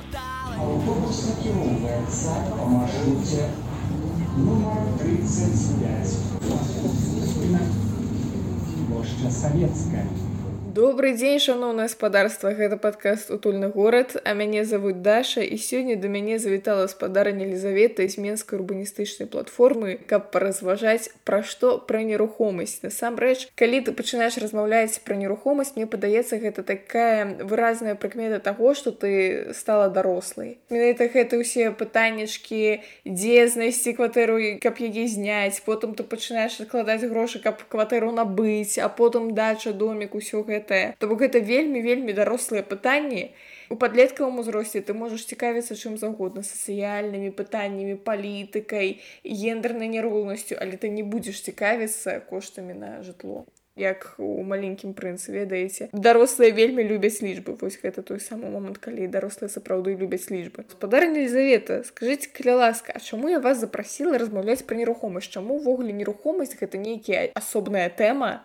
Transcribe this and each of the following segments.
Автобус накіроўваецца па маршруце нумар 35. Плошча Савецкая. Добрый дзень шаноўна гаспадарства гэта падкаст утульны горад а мяне завуць даша і сёння да мяне завітала спадарня елізавета з менскай урбаністычнай платформы каб паразважаць пра што? Пра нерухомасць. Насамрэч калі ты пачынаеш размаўляць пра нерухомасць мне падаецца гэта такая выразная прыкмета таго што ты стала дарослай. Менавіта гэта ўсе пытаннячкі дзе знайсці кватэру каб яе зняць потым ты пачынаеш адкладаць грошы каб кватэру набыць а потым дача домик усё гэта гэтае то бок гэта вельмі вельмі дарослыя пытанні у падлеткавым узросце ты можаш цікавіцца чым заўгодна сацыяльнымі пытаннямі палітыкай гендернай няроўнасцю але ты не будзеш цікавіцца коштамі на жытло. Як у маленькім прынцы ведаеце? Дарослыя вельмі любяць лічбы. Вось гэта той самы момант калі дарослыя сапраўды любяць лічбы. Спадарня Елізавета скажитеце каля ласка А чаму я вас запрасіла размаўляць пра нерухомасць? Чаму увогуле нерухомасць гэта нейкія асобная тэма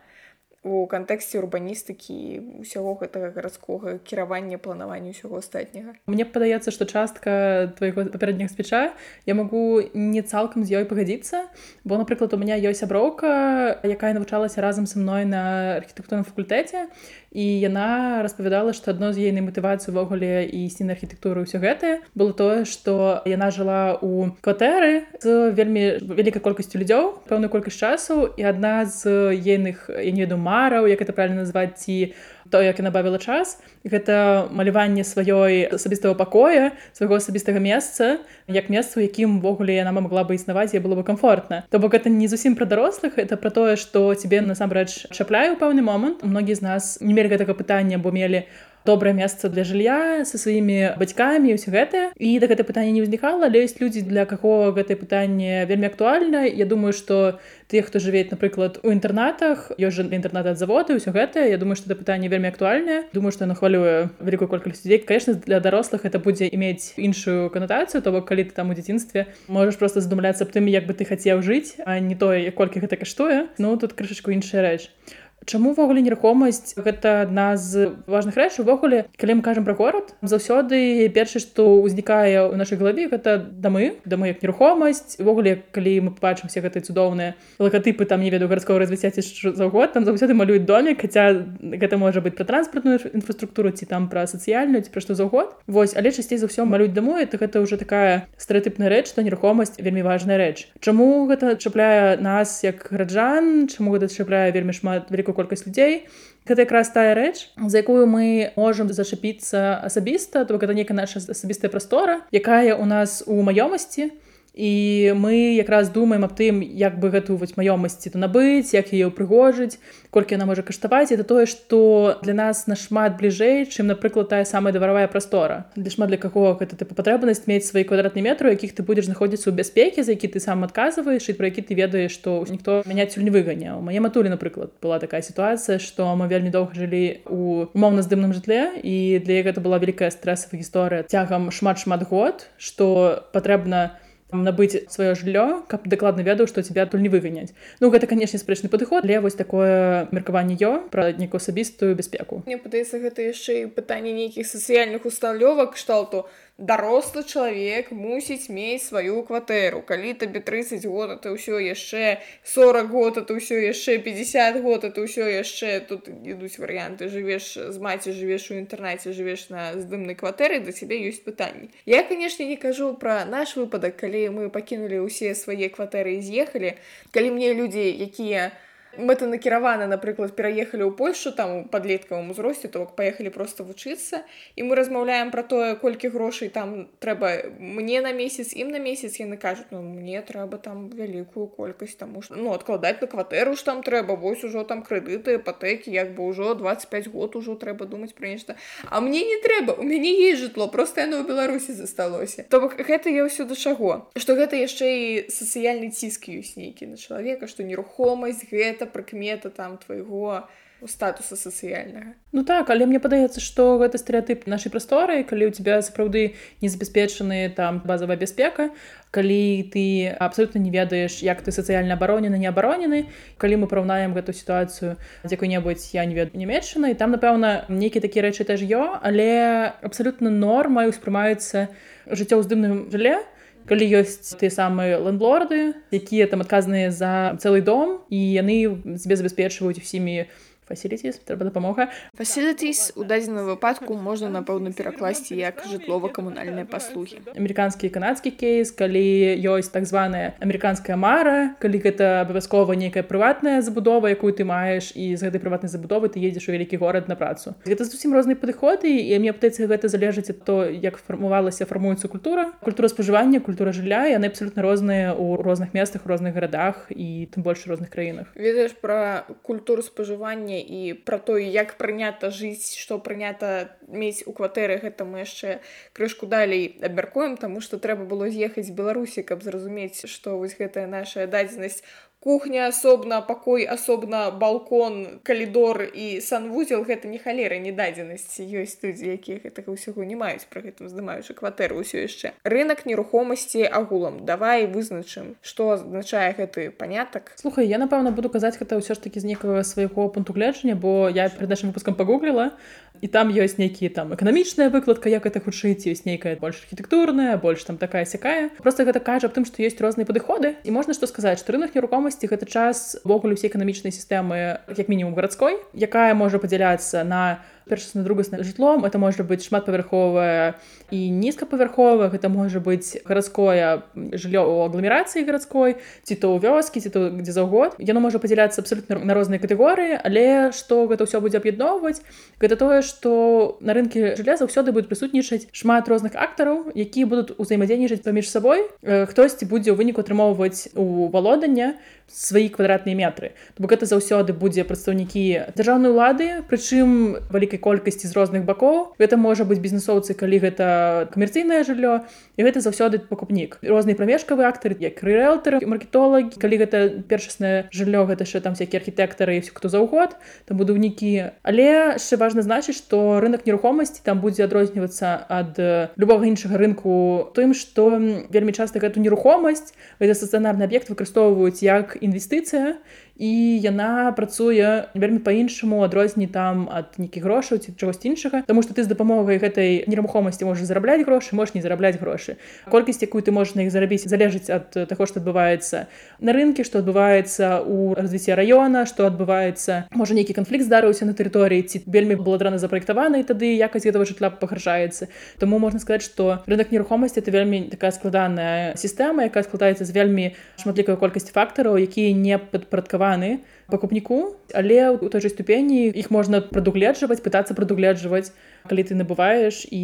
у кантэксце урбаністыкі ўсяго гэтага гарадскога кіравання планавання ўсяго астатняга. Мне падаецца што частка твайго папярэдняга спіча я магу не цалкам з ёй пагадзіцца бо напрыклад у меня ёсць сяброўка якая навучалася разам са мной на архітэктурным факультэце і яна распавядала што адно з ейнай матывацыі увогуле ісці на архітэктуру ўсё гэтае было тое што яна жыла у кватэры з вельмі вялікай колькасцю людзёў пэўную колькасць часу і адна з ейных я не веду мараў як это правильно назваць ці то як я набавіла час гэта маляванне сваёй асабістага пакоя свайго асабістага месца як месца у якім увогуле яна могла бы існаваць я было бы комфортна то бок это не зусім пра дарослых это про тое што тебе насамрэч чапляю пэўны момант. Многія з нас не мелі гэтага пытання бо мелі у добрае месца для жылля со сваімі бацькамі ўсё гэта і да гэта пытанне не ўзнікала але ёсць людзі для каго гэтае пытанне вельмі актуальна Я думаю что тыя хто жывець напрыклад у інтэрнатах ёсць жа інтэрнаты ад заводы ўсё гэта Я думаю что это пытанне вельмі актуальнае думаю что на хвалюю вялікую колькасць людзей конечно для дарослых это будзе иметь іншую канатацыю то бок калі ты там у дзяцінстве можаш просто задумляцца аб тым як бы ты хацеў жыць а не тое колькі гэта каштуе ну тут крышачку іншая рэч а Чаму увогуле нерухомасць гэта адна з важных рэч увогуле? Калі мы кажам пра горад заўсёды першае што ўзнікае ў нашай галаве гэта дамы дамы як нерухомасць. Увогуле калі мы побачым все гэтыя цудоўныя лагатыпы там не веду гарадского развіцця ці за год там заўсёды малююць домик хаця гэта можа быць пра транспартную інфраструктуру ці там пра сацыяльную ці пра што за год Вось але часцей за ўсё малюць даму это гэта ўжо такая стэеатыпная рэч што нерухомасць вельмі важная рэч. Чаму гэта чапляе нас як граджан чаму гэта чапляе вельмі шмат вялікую колькасць людзей. Гэта якраз тая рэч за якую мы можам зачапіцца асабіста то гэта некая наша асабістая прастора якая у нас у маёмасці і мы якраз думаем аб тым як бы гэтую вось маёмасці то набыць як яе ўпрыгожыць колькі яна можа каштаваць. Это тое што для нас нашмат бліжэй чым напрыклад тая самая даваравая прастора. Для шмат для какого гэта ты патрэбнасць мець свае квадратны метру якіх ты будзеш знаходзіцца ў бяспекі за які ты сам адказваеш і про які ты ведаеш што ніхто мяняць не выганяў мае матулі напрыклад была такая сітуацыя што мы вельмі доўга жылі у умоўна здымным жытле і для гэта была вялікая стрэсавая гісторыя. Цягам шмат шмат год што патрэбна на набыць сваё жыллё каб дакладна ведаў што тебя адтуль не выганяць ну гэта канешне спрэчны падыход але вось такое меркаванне ё пра нейкую асабістую бяспеку мне падаецца гэта яшчэ і пытанне нейкіх сацыяльных усталёвак кшталту дарослы чалавек мусіць мець сваю кватэру. Калі табе 30 год ты ўсё яшчэ 40 год ты ўсё яшчэ 50 год ты ўсё яшчэ тут ідуць варыянты. Жывеш з маці жывеш у інтэрнаце жывеш на здымнай кватэры да цябе ёсць пытанні. Я канешне не кажу пра наш выпадак калі мы пакінулі ўсе свае кватэры і з'ехалі. Калі мне людзі якія не мэтанакіравана напрыклад пераехалі ў польшу там у падлеткавым узросце то бок паехалі просто вучыцца і мы размаўляем пра тое колькі грошай там трэба мне на месяц ім на месяц. Яны кажуць ну мне трэба там вялікую колькасць таму што ну адкладаць на кватэру ж там трэба вось ужо там крэдыты патэкі як бы ўжо 25 год ужо трэба думаць пра нешта а мне не трэба у мяне есть жытло просто яно ў беларусі засталося то бок гэта я ўсё да чаго? Што гэта яшчэ і сацыяльны ціск ёсць нейкі на чалавека што нерухомасць гэта прыкмета там твайго статуса сацыяльнага. Ну так але мне падаецца што гэта стэеатып нашай прасторы калі ў тебя сапраўды не забяспечаны там базавая бяспека калі ты абсолютно не ведаеш як ты сацыяльна абаронены не абаронены калі мы параўнаем гэту сітуацыю з якой-небудзь я не ведаю нямецчаны там напэўна нейкія такія рэчы теж ё але абсалютна нормай успрымаюцца жыццё ўздымным жыле калі ёсць ты самыя лэндлорды якія там адказныя за цэлы дом і яны себе забяспечваюць усімі фасіліціс трэба дапамога фасілітіс у дадзеным выпадку можна напэўна перакласці як жытлова-камунальныя паслугі амерыканскі канадскі кейс калі ёсць так званая амерыканская мара калі гэта абавязкова нейкая прыватная забудова якую ты маеш і з гэтай прыватнай забудовы ты едзеш у вялікі горад на працу гэта зусім розныя падыходы і мне птаецца гэта залежыць ад то як фармавалася фармуецца культура. Культура спажывання культура жылля яны абсалютна розныя ў розных месцах розных гарадах і тым больш розных краінах ведаеш пра культуру спажывання пытанне і пра тое як прынята жыць што прынята мець у кватэры гэта мы яшчэ крышку далей абмяркуем таму што трэба было з'ехаць беларусі каб зразумець што вось гэтая наша дадзенасць кухня асобна пакой асобна балкон калідор і санвузел гэта не халера не дадзенасці ёсць людзі якія гэтага ўсяго не маюць пра гэтым здымаючы кватэру ўсё яшчэ. Рынок нерухомасці агулам. Давай вызначым што азначае гэты панятак. Слухай я напэўна буду казаць гэта ўсё ж такі з некага свайго пункту гледжання бо я перед нашим выпускам пагугліла і там ёсць нейкія там эканамічная выкладка як это хутчыць ёсць нейкая больш архітэктурная больш там такая сякая. Просто гэта кажа аб тым што ёсць розныя падыходы. І можна што сказаць што рынок нерухомасці гэта час ввогуле ўсе эканамічнай сістэмы як мінімум гарадской якая можа падзяляцца на першасна другасна жытлом это можа быць шматпавярховая і нізкапавярховая гэта можа быць гарадское жыллё ў агламерацыі гарадской ці то ў вёскі ці то дзе заўгод яно можа падзяляцца абсолютно на розныя катэгорыі але што гэта ўсё будзе аб'ядноўваць гэта тое што на рынке жылля заўсёды будуць прысутнічаць шмат розных актараў якія будуць узаемадзейнічаць паміж сабой. Хтосьці будзе ў выніку атрымоўваць у валодання свае квадратныя метры. Бок гэта заўсёды будзе прадстаўнікі дзяржаўнай улады прычым вялікай колькасці з розных бакоў. Гэта можа быць бізнесоўцы калі гэта камерцыйнае жыллё і гэта заўсёды пакупнік. Розныя прамежкавы актары як рэлтары маркетолагі. Калі гэта першаснае жыллё гэта яшчэ там всякие архітэктары і все хто заўгод там будаўнікі. Але яшчэ важна значыць што рынок нерухомасці там будзе адрознівацца ад любога іншага рынку тым што вельмі часта гэту нерухомасць гэта стацыянарны аб'ект выкарыстоўваюць як інвестыцыя і яна працуе вельмі па-іншаму адрозні там ад нейкіх грошаў ці чагось іншага Таму што ты з дапамогай гэтай нерухомасці можаш зарабляць грошы можаш не зарабляць грошы. Колькасць якую ты можаш на іх зарабіць залежыць ад таго што адбываецца на рынке што адбываецца у развіцці раёна што адбываецца можа нейкі канфлікт здарыўся на тэрыторыі ці вельмі было драна запраектавана і тады якасць гэтага жытла пагаршаецца Таму можна сказаць што рынок нерухомасці это вельмі такая складаная сістэма якая складаецца з вельмі шматлікай колькасці фактараў якія не падпарадкаваны пакупніку але у той жа ступені іх можна прадугледжваць пытацца прадугледжваць калі ты набываеш і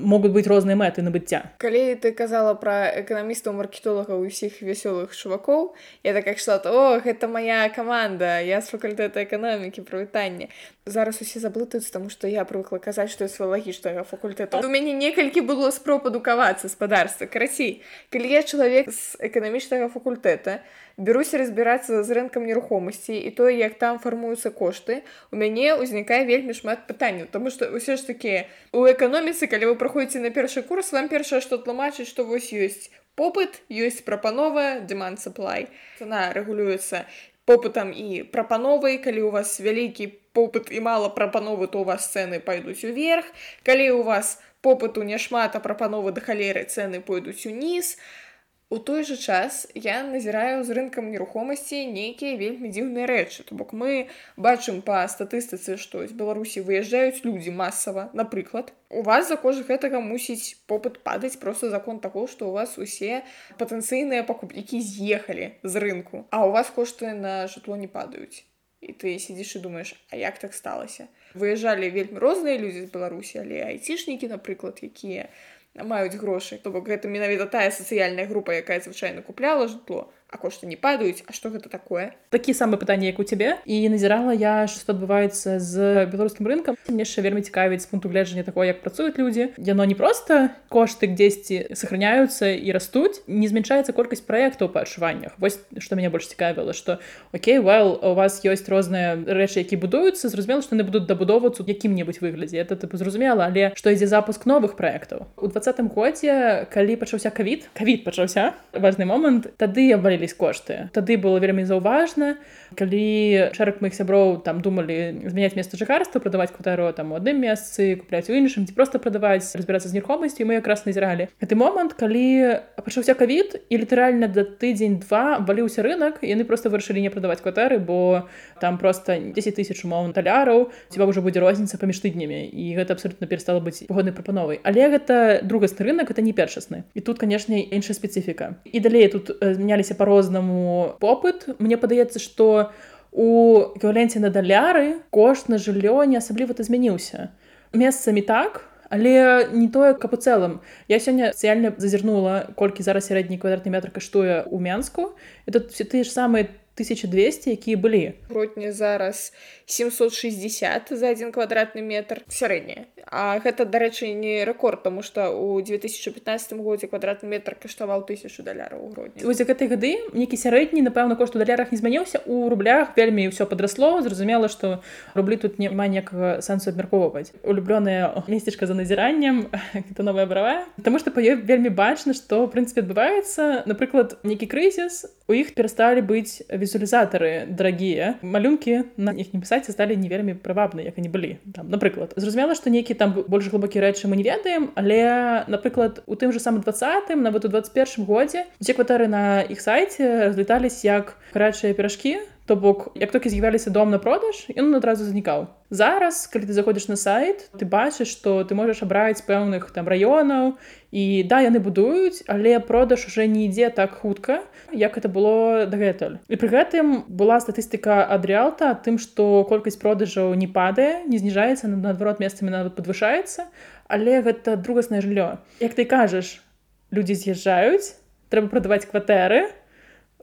могуць быць розныя мэты набыцця. Калі ты казала пра эканамістаў маркетолага ўсіх вясёлых чувакоў я так ішла о гэта моя каманда я з факультэта эканомікі прывітання зараз усе заблытаюцца таму што я прывыкла казаць што свалагічнага факультэта у мяне некалькі было спроб адукавацца спадарства карацей калі я чалавек з эканамічнага факультэта беруся разбірацца з рынкам нерухомасці і тое як там фармуюцца кошты у мяне ўзнікае вельмі шмат пытанняў. Тому что ўсё ж таки у эканоміцы калі вы праходзіце на першы курс вам першае што тлумачыць што вось ёсць попыт ёсць прапанова demand supply. Цена рэгулюецца попытам і прапановай. Калі у вас вялікі попыт і мала прапановы то у вас цены пайдуць уверх. Калі у вас попыту няшмат а прапановы да халеры цены пойдуць уніз. а У той жа час я назіраю з рынкам нерухомасці нейкія вельмі дзіўныя рэчы. То бок мы бачым па статыстыцы, што з Беларусі выязджаюць людзі масава. Напрыклад, у вас за кожа гэтага мусіць попыт падаць просто закон таго, што у вас усе патэнцыйныя пакупнікі з'ехалі з рынку, а у вас кошты на жытло не падаюць. І ты сидзіш і думаеш, а як так сталася? Выязджалі вельмі розныя людзі з Беларусі, але айцішнікі, напрыклад, якія, маюць грошы. То бок гэта менавіта тая сацыяльная група якая звычайна купляла жытло а кошты не падаюць А что гэта такое? Такі самы пытанне як у цябе і назірала я што адбываецца з беларускім рынкам мне яшчэ вельмі цікавіць з пункту гледжання такое як працуюць людзі яно не просто кошты дзесьці сохраняюцца і растуць не змяншаецца колькасць праектаў па адчуваннях вось што мяне больш цікавіла што Окей well у вас ёсць розныя рэчы які будуюцца зразумела што яны будуць дабудоўвацца якім-небудзь выглядзе это тыпу зразумела але што ідзе запуск новых праектаў у двадцатым годзе калі пачаўся кавід кавід пачаўся важны момант тады абвалі павялілись кошты тады было вельмі заўважна калі шэраг моихх сяброў там думалі змяняць месца жыхарства прадаваць кватару там у адным месцы купляць у іншым ці просто прадаваць разбірацца з нерухомасцю мы якраз назіралі. Гэты момант калі пачаўся кавід і літаральна да тыдзень два валіўся рынок яны просто вырашылі не прадаваць кватары бо там просто 10 тысяч умоў таляраў ці ўжо будзе розніца паміж тыднямі і гэта абсолютно перастала быць погоднай прапановай. Але гэта другасны рынок это не першасны. І тут канешне іншая спецыфіка. І далей тут змяняліся па по-рознаму попыт. Мне падаецца что у эквіваленце на даляры кошт на жыллё не асабліва-то змяніўся месцамі так але не тое каб у цэлым я сёння спецыяльна зазірнула колькі зараз сярэдні квадратны метр каштуе ў мянску. Это все тыя ж самыя 1200 якія былі гродні зараз 760 за один квадратны метр сярэдняе А гэта дарэчы не рэкорд тому что у 2015 годзе квадратны метр каштаваў тысячу даляраў у грудні вось гэтай гады нейкі сярэдні напэўна кошт у далярах не змяніўся у рублях вельмі ўсё падрасло зразумела что рублі тут няма ніякага сэнсу абмяркоўваць улюблёная месцічка за назіраннем это новая брава потому что па ёй вельмі бачна что прынцыпе адбываецца напрыклад нейкі крызіс у іх перасталі быць візуалізатары дарагія малюнкі на іх не пісаць сталі не вельмі прывабны як они былі там. Напрыклад зразумела што нейкі там больш глыбокі рэчы мы не ведаем але напрыклад у тым же самым двадцатым нават у 21 годзе усе кватары на іх сайце разлетались як гарачыя пиражкі то бок як толькі з'явяліся дом на продаж ён адразу знікаў зараз калі ты заходзіш на сайт ты бачыш што ты можаш абраць пэўных там раёнаў і да яны будуюць але продаж уже не ідзе так хутка як это было дагэтуль. І пры гэтым была статыстыка адрыалта тым што колькасць продажаў не падае не зніжаецца наадварот месцамі нават падвышаецца але гэта другаснае жыллё. Як ты кажаш людзі з'язджаюць трэба прадаваць кватэры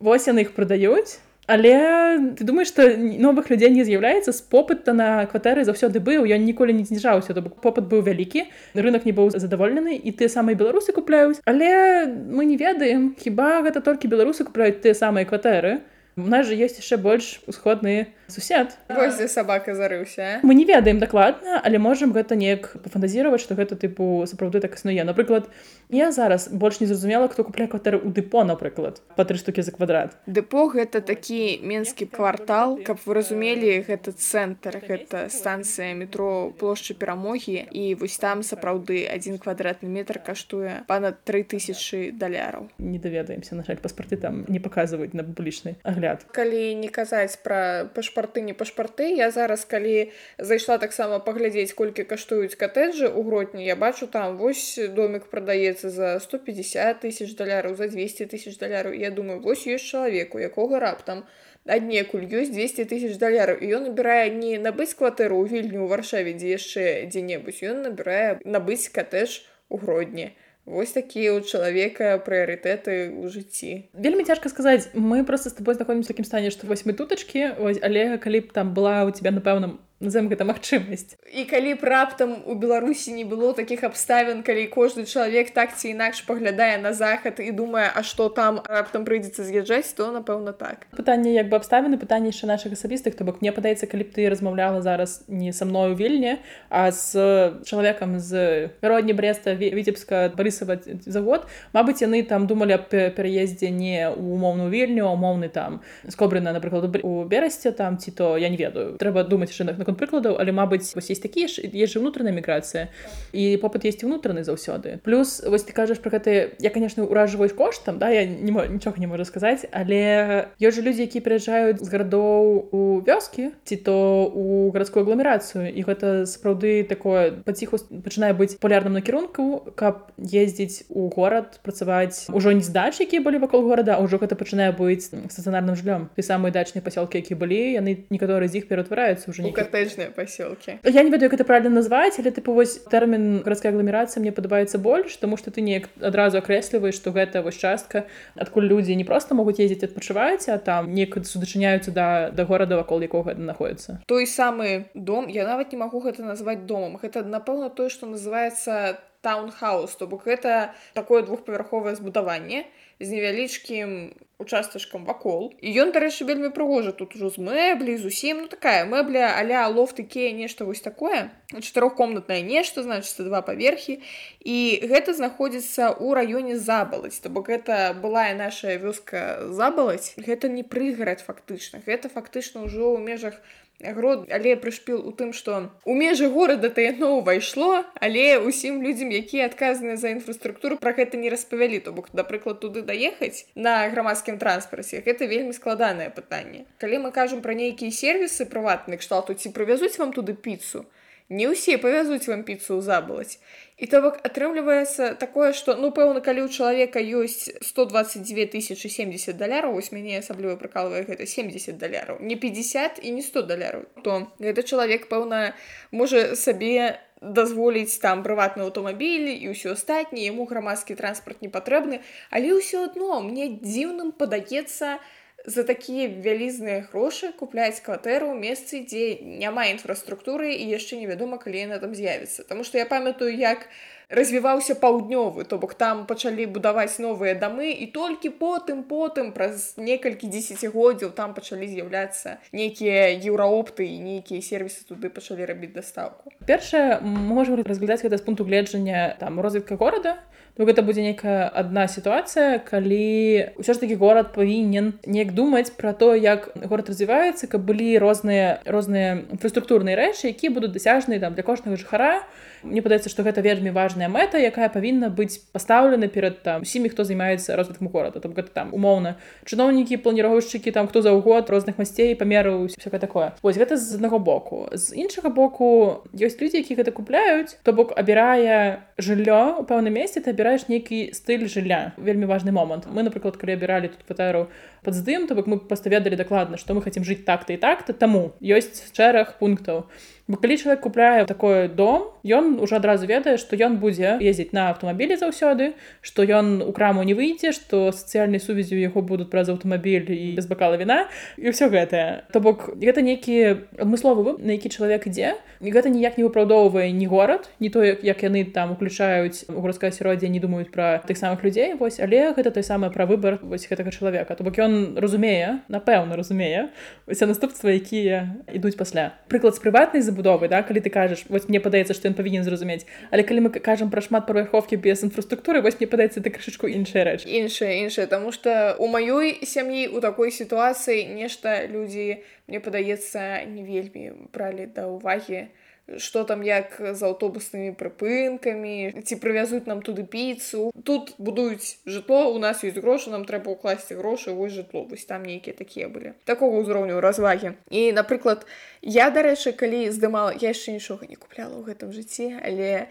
вось яны іх прадаюць Але ты думаеш, што новых людзей не з'яўляецца з попыта на кватэры заўсёды быў, ён ніколі не зніжаўся, то бок попыт быў вялікі, рынок не быў задаволены і ты самыя беларусы купляюць. Але мы не ведаем, хіба гэта толькі беларусы купляюць тыя самыя кватэры. У нас же ёсць яшчэ больш усходныя сусед Вось сабака зарыўся мы не ведаем дакладна але можам гэта неяк пафантазіраваць што гэта тыпу сапраўды так існуе. Напрыклад я зараз больш не зразумела хто купляе кватэры ў дэпо напрыклад па тры штукі за квадрат. Дэпо гэта такі менскі квартал. Каб вы разумелі гэта цэнтр гэта станцыя метро плошчы перамогі і вось там сапраўды один квадратны метр каштуе панад тры тысячи даляраў. Не даведаемся на жаль паспарты там не паказваюць на публічны агляд калі не казаць пра пашпа пашпарты не пашпарты я зараз калі зайшла таксама паглядзець колькі каштуюць катэджы ў гротні я бачу там вось домик прадаецца за 150 тысяч даляраў за 200 тысяч даляраў. Я думаю вось ёсць чалавеку якога раптам аднекуль ёсць 200 тысяч даляраў. І ён набірае не набыць кватэру ў вільню ў варшаве дзе яшчэ дзе-небудзь ён набірае набыць катэж у гродні Вось такія ў чалавека прыярытэты ў жыцці. Вельмі цяжка сказаць, мы проста з тобой знаходзімся такім стане, што вось мы тутачкі, але калі б там была ў тебя напэўным назовем гэта магчымасць і калі б раптам у беларусі не было такіх абставін калі кожны чалавек так ці інакш паглядае на захад і думае а што там раптам прыйдзецца з'язджаць то напэўна так. Пытанне як бы абставіны пытанне яшчэ наших асабістых то бок мне падаецца калі б ты размаўляла зараз не са мною вільні а з чалавекам з родні бреста віцебска барысава завод Мабыць яны там думалі аб пераездзе не ў умоўную вільню умоўны там скобрына напрыклад у берасці там ці то я не ведаю. Трэба думаць яшчэ на наконт прыкладаў але мабыць вось есть такія ж есть же унутраная міграцыя і попыт есть унутраны заўсёды. Плюс вось ты кажаш про гэты я конечно уражваюсь коштам да я не нічога не можу сказаць але ёсць же людзі які прыязджаюць з гарадоў у вёскі ці то у гарадскую агламерацыю і гэта сапраўды такое паціху пачынае быць полярным накірунку каб ездзіць у горад працаваць ужо не здач якія былі вакол горада ўжо гэта пачынае быць стацыянарным жыллём ты самыя дачныя пасёлкі які былі яны некаторыя з іх ператвараюцца ўжо не котэджныя пасёлкі я не ведаю як это правильно назваць але тыпу вось тэрмін гарадская агламерацыя мне падабаецца больш тому что ты неяк адразу акрэсліваеш што гэта вось частка адкуль людзі не просто могуць ездзіць адпачываць а там неяк судачыняюцца да да горада вакол якога знаходіцца той самы дом я нават не магу гэта назваць домам гэта напэўна тое што называется таунхаус то бок гэта такое двухпавярховае збудаванне з невялічкім участачкам вакол. І ён дарэчы вельмі прыгожа тут ужо з мэблі зусім ну такая мэбля аля лофт ікея нешта вось такое. Чатырохкомнатнае нешта значыцца два паверхі. І гэта знаходзіцца ў раёне забалаць. То бок гэта была наша вёска забалаць. Гэта не прыгарад фактычна. Гэта фактычна ўжо ў межах агрод але прышпіл у тым што у межы горада таяно ўвайшло але усім людзям якія адказаныя за інфраструктуру пра гэта не распавялі. То бок напрыклад туды даехаць на грамадскім транспарце гэта вельмі складанае пытанне. Калі мы кажам пра нейкія сервісы прыватны кшталту ці прывязуць вам туды піцу не ўсе павязуць вам піцу ў забалаць і то бок атрымліваецца такое што ну пэўна калі ў чалавека ёсць 122 тысячи 70 даляраў вось мяне асабліва прыкалвае гэта 70 даляраў не 50 і не 100 даляраў то гэта чалавек пэўна можа сабе дазволіць там прыватны аўтамабіль і ўсё астатніе яму грамадскі транспарт не патрэбны але ўсё адно мне дзіўным падаецца, за такія вялізныя грошы купляць кватэру месцы дзе няма інфраструктуры і яшчэ невядома калі яна там з'явіцца. Таму што я памятаю як развіваўся паўднёвы то бок там пачалі будаваць новыя дамы і толькі потым потым праз некалькі дзесяцігоддзяў там пачалі з'яўляцца нейкія еўраопты і нейкія сервісы туды пачалі рабіць дастаўку. Першае можа разглядаць гэта з пункту гледжання там розвітка горада то гэта будзе нейкая адна сітуацыя калі ўсё ж таки горад павінен неяк думаць пра то як горад развіваецца каб былі розныя розныя інфраструктурныя рэчы якія будуць дасяжныя там для кожнага жыхара. Мне падаецца што гэта вельмі важная мэта якая павінна быць пастаўлена перад там усімі хто займаецца розвіткам горада. Там гэта там умоўна чыноўнікі планіроўшчыкі там хто заўгод розных масцей памеру все такое. Вось гэта з аднаго боку. З іншага боку ёсць людзі які гэта купляюць. То бок абірае жыллё у пэўным месцы ты абіраеш нейкі стыль жылля вельмі важны момант мы напрыклад калі абіралі тут кватэру пад здым то бок мы проста ведалі дакладна што мы хацім жыць так-то і так-то таму ёсць шэраг пунктаў бо калі чалавек купляе такой дом ён уже адразу ведае што ён будзе ездзіць на аўтамабілі заўсёды што ён у краму не выйдзе што сацыяльнай сувязі яго будуць праз аўтамабіль і без бакала віна і ўсё гэтае. То бок гэта нейкі адмысловы на які чалавек ідзе і гэта ніяк не выпраўдоўвае ні горад не то як яны там уключаюць у городскае асяроддзе не думаюць пра тых самых людзей вось але гэта той самае пра выбар вось гэтага чалавека. То бок ён разумее напэўна разумее усе наступства якія ідуць пасля. Прыклад з прыватнай забудовы да калі ты кажаш вось мне падаецца што ён павінен зразумець але калі мы кажам пра шмат павярховкі без інфраструктуры вось мне падаецца ты крышачку іншая рэч іншая іншая тому что у маёй сям'і у такой сітуацыі нешта людзі мне падаецца не вельмі бралі да ўвагі что там як з аўтобуснымі прыпынкамі ці прывязуць нам туды піцу. Тут будуюць жытло у нас ёсць грошы нам трэба ўкласці грошы вось жытло вось там нейкія такія былі. Такого ўзроўню развагі. І напрыклад я дарэчы калі здымала я яшчэ нічога не купляла ў гэтым жыцці але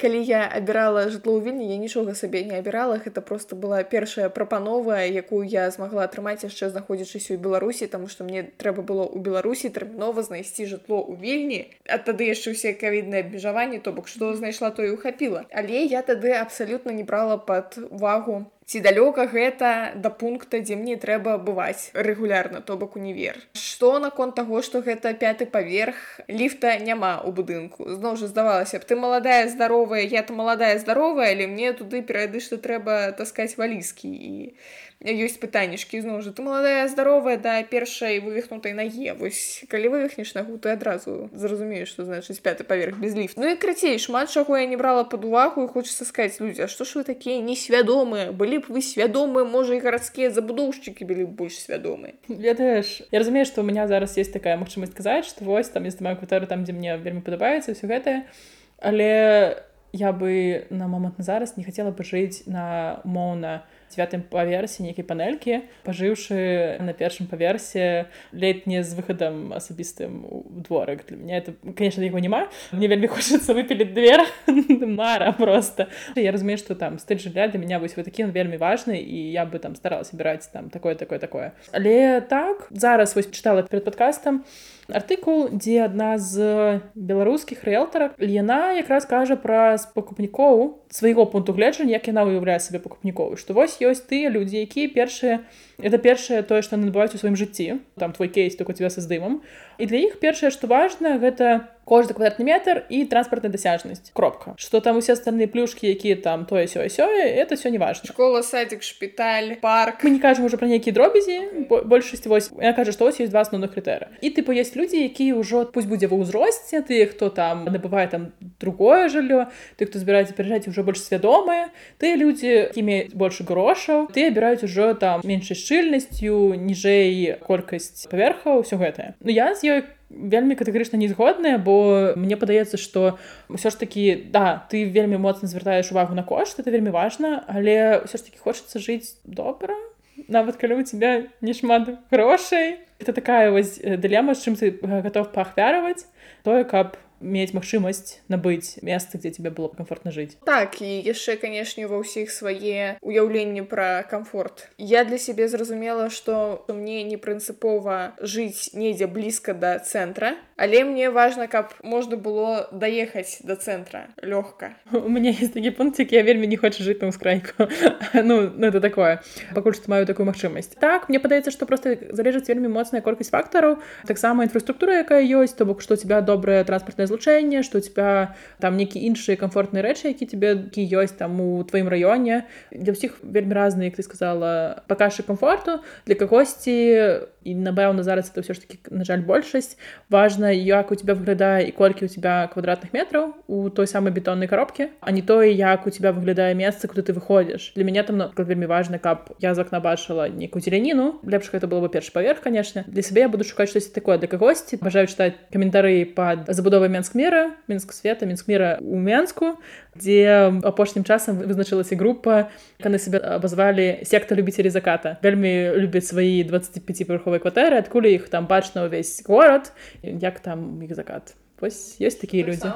калі я абірала жытло ў вільні я нічога сабе не абірала. Гэта просто была першая прапанова якую я змагла атрымаць яшчэ знаходзячыся ў беларусі тому что мне трэба было ў беларусі тэрмінова знайсці жытло ў вільні. А тады яшчэ ўсе кавідныя абмежаванні то бок што знайшла то і ухапіла але я тады абсалютна не брала под увагу ці далёка гэта да пункта дзе мне трэба бываць рэгулярна то бок універ? Што наконт таго што гэта пяты паверх ліфта няма ў будынку? Зноў жа здавалася б ты маладая здаровая я то маладая здаровая але мне туды перыядычна трэба таскаць валізкі і ёсць пытаннішкі зноў жа ты маладая здаровая да першай вывихнутай наге вось калі вывихнеш нагу ты адразу зразумееш што значыць пяты паверх без ліфт Ну і крацей шмат чаго я не брала под увагу і хочется сказаць людзі што ж вы такія несвядомыя былі б вы свядомыя можа і гарадскія забудоўшчыкі былі б больш свядомыя ведаеш я разумею што у меня зараз есть такая магчымасць сказаць што вось там есть маю кватэру там дзе мне вельмі падабаецца все гэтае але я бы на момант на зараз не хацела бы жыць на умоўна девятым паверсе нейкай панелькі пажыўшы на першым паверсе летне з выхадам асабістым у дворык для меня это конечно яго няма мне вельмі хочацца выпіліць двер мара просто. Я разумею что там стыль жылля для меня вось вы такі он вельмі важны і я бы там старалася збіраць там такое такое такое. Але так зараз вось чытала перед подкастам артыкул дзе адна з беларускіх рэлтарак яна якраз кажа пра пакупнікоў свайго пункту гледжання як яна уяўляе сабе пакупнікоў што вось ёсць тыя людзі якія першыя это першае тое што набываюць у сваім жыцці там твой кейс только тебя са здымам і для іх першае што важна гэта кожны квадратны метр і транспартная дасяжнасць кропка. Что там усе остальные плюшки якія там тое сё сёе это все не важно школа садик шпіталь парк. Мы не кажам уже про нейкія дробязі большасць вось я кажу што вось есть два основных крытэры і тыпу есть людзі якія ўжо пусть будзе ва ўзросце ты хто там набывае там другое жыллё ты хто збіраецца перажаць уже больш свядомыя ты людзі імі больше грошаў ты абіраюць ужо там меншай шчыльнасцю ніжэй колькасць паверхаў ўсё гэтае Ну я з ёй вельмі катэгарычна не згодная бо мне падаецца што ўсё ж такі да ты вельмі моцна звяртаеш увагу на кошт это вельмі важна але ўсё ж таки хочацца жыць добра нават калі у тебя нешмат грошай это такая вось дылема з чым ты готов паахвяраваць тое каб мець магчымасць набыць месца дзе тебе было комфортна жыць так і яшчэ канешне ва ўсіх свае уяўленні пра комфорт я для сябе зразумела что мне не прынцыпова жыць недзе блізка да цэнтра але мне важно каб можна было даехаць до цэнтра лёгка у меня есть такі пунктик я вельмі не хочу жыць на ўскрайку ну, ну это такое пакуль што маю такую магчымасць так мне падаецца что просто залежыць вельмі моцная колькасць фактараў таксама інфраструктура якая ёсць то бок што у тебя добрая транспартная злучэнне што у тебя там нейкі іншыя комфортныя рэчы які тебе які ёсць там у тваім раёне для ўсіх вельмі разны як ты сказала пакажы комфорту для кагосьці і напэўна зараз это ўсё ж таки на жаль большасць важна як у тебя выглядае і колькі у тебя квадратных метраў у той самой бетоннай коробке а не тое як у тебя выглядае месца куды ты выходзіш для мяне там вельмі важна каб я з акна бачыла нейкую зеляніну лепш это было бы першы паверх конечно для сябе я буду шукаць штось такое для кагосьці бажаю чытаць каментары под забудовай менск мера мінск света мінск мера у мянску дзе апошнім часам вызначылася група яны себе абазвалі секта любіцелі заката вельмі любяць свае 25 павярховыя двухпавярховай кватэры адкуль іх там бачна ўвесь горад як там іх закат? Вось ёсць такія людзі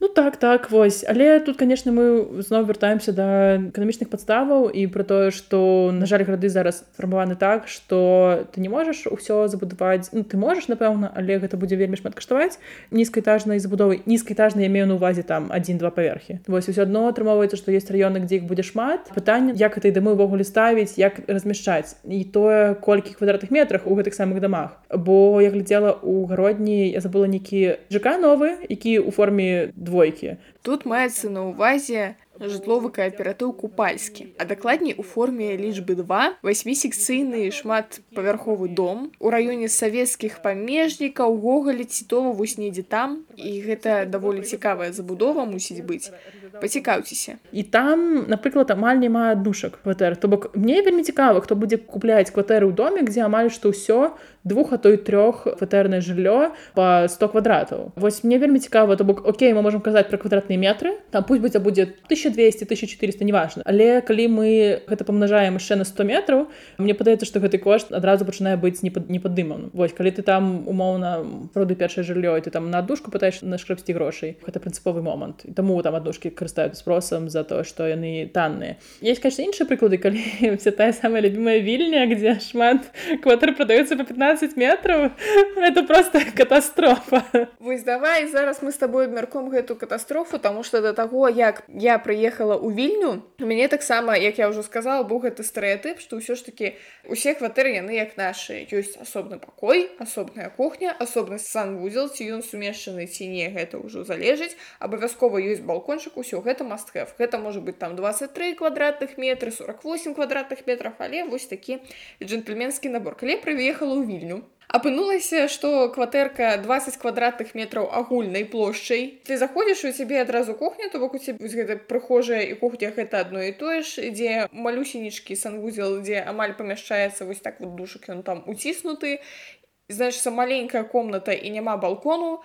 Ну так так вось. Але тут конечно мы зноў вяртаемся да эканамічных падставаў і про тое что на жаль грады зараз фармаваны так что ты не можаш усё забудаваць. Ну, ты можаш напэўна але гэта будзе вельмі шмат каштаваць нізкаэтажнай забудовы нізкаэтажна я мею на увазе там один-два паверхі. Вось усё адно атрымоўваецца што есть раёны дзе іх будзе шмат. Пытанне як этой дамы ўвогуле ставіць як размяшчаць. І тое колькі квадратных метрах у гэтых самых дамах. Бо я глядзела у гародні я забыла нейкі ЖК новы які у форме двойкі. Тут маецца на ўвазе жытловы кааператыў купальскі, а дакладней у форме лічбы 2 васьмісекцыйны шматпавярховы дом. У раёне савецкіх памежнікаў гоголі цітова вось недзе там. І гэта даволі цікавая забудова мусіць быць пацікаўцеся і там напрыклад амаль няма аддушак кватэр то бок мне вельмі цікава хто будзе купляць кватэры ў доме дзе амаль што ўсё двух а то і трох кватэрнае жыллё по 100 квадратаў вось мне вельмі цікава то бок Окей мы можем казаць про квадратныя метры. Там пусть будзе будзе 1200 1400 неважно. Але калі мы гэта памнажаем яшчэ на 100 метров мне падаецца что гэты кошт адразу пачынае быць не под не паддыман Вось калі ты там умоўна проды першае жыллё ты там на душку пытаеш на шкрэпсці грошай гэта прынцыповы момант. І таму там аднушкі карыстаюць спросам за то что яны танныя есть конечно іншыя прыклады калі все тая самая любимая вільня где шмат кватэр продаюцца по 15 метров. Это просто катастрофа. Вось давай зараз мы с тобой абмярком гэту катастрофу тому что до таго як я прыехала ў вільню у мяне таксама як я ўжо сказала быў гэты стэеатып што ўсё ж таки усе кватэры яны як нашы. Ёсць асобны пакой асобная кухня асобны санвузел ці ён сумешчаны ці не гэта ўжо залежыць. Абавязкова ёсць балкончык усё гэта мастхэв гэта можа быть там 23 квадратных метры 48 квадратных метров але вось такі джентльменскі набор калі прыехала ў вільню апынулася што кватэрка 20 квадратных метраў агульнай плошчай ты заходзіш у цябе адразу кухня то бок у цябе гэта прыхожая і кухня гэта адно і тое ж ідзе малюсенечкі санвузел дзе амаль памяшчаецца вось так вот душак ён там уціснуты значится маленькая комната і няма балкону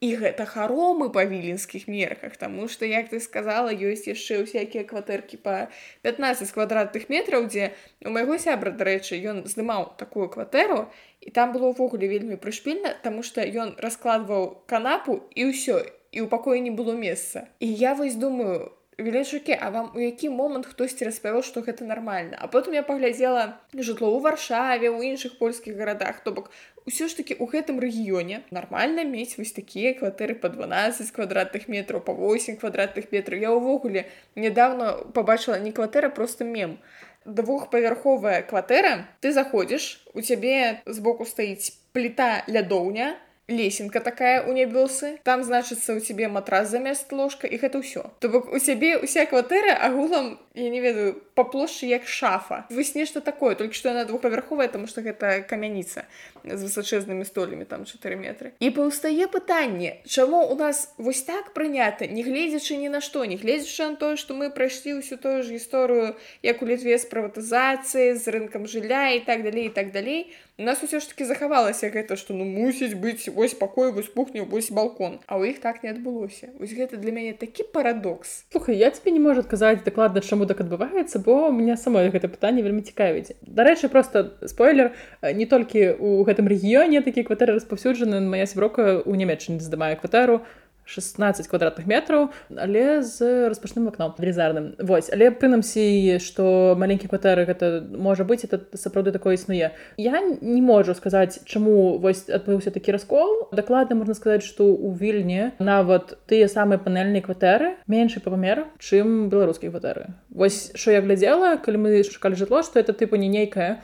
і гэта харомы па віленскіх мерках Таму што як ты сказала ёсць яшчэ ўсякія кватэркі па 15 квадратных метраў дзе у майго сябра дарэчы ён здымаў такую кватэру і там было ўвогуле вельмі прышпільна таму што ён раскладваў канапу і ўсё і ў пакоі не было месца. І я вось думаю велічукі а вам у які момант хтосьці распавёў што гэта нармальна? А потым я паглядзела жытло ў варшаве ў іншых польскіх гарадах то бок ўсё ж таки у гэтым рэгіёне нармальна мець вось такія кватэры по 12 квадратных метраў по 8 квадратных метраў. Я ўвогуле недавно побачыла не кватэра просто мем. Двухпавярховая кватэра ты заходзіш у цябе збоку стаіць пліта лядоўня лесенка такая у нябёсы там значыцца у цябе матрас замест ложка і гэта ўсё. То бок у цябе уся кватэра агулам я не ведаю по плошчы як шафа. Вось нешта такое? Только што яна двухпавярховая тому что гэта камяніца з высачэзнымі столямі там 4 метры і паўстае пытанне чаму у нас вось так прынята не гледзячы ні на што не гледзячы на тое што мы прайшлі ўсю тую ж гісторыю як у літве з прыватызацыі з рынкам жылля і так далей і так далей. У нас усё ж таки захавалася гэта што ну мусіць быць вось пакой вось кухню вось балкон. А ў іх так не адбылося. Вось гэта для мяне такі парадокс. Слухай я тебе не можу адказаць дакладна чаму так адбываецца бо у меня самое гэта пытанне вельмі цікавіць. Дарэчы просто спойлер не толькі у гэтым рэгіёне такі кватэры распаўсюджаны моя сяброка у нямецчыне здымае кватэру 16 квадратных метраў але з распачным акном велізарным Вось але прынамсі што маленькі кватэры гэта можа быць это сапраўды такое існуе. Я не можу сказаць чаму вось адбыўся такі раскол. Дакладна можна сказаць што у вільні нават тыя самыя панельныя кватэры меншы па памер чым беларускія кватэры. Вось що я глядзела калі мы шукалі жытло што это тыпу не нейкае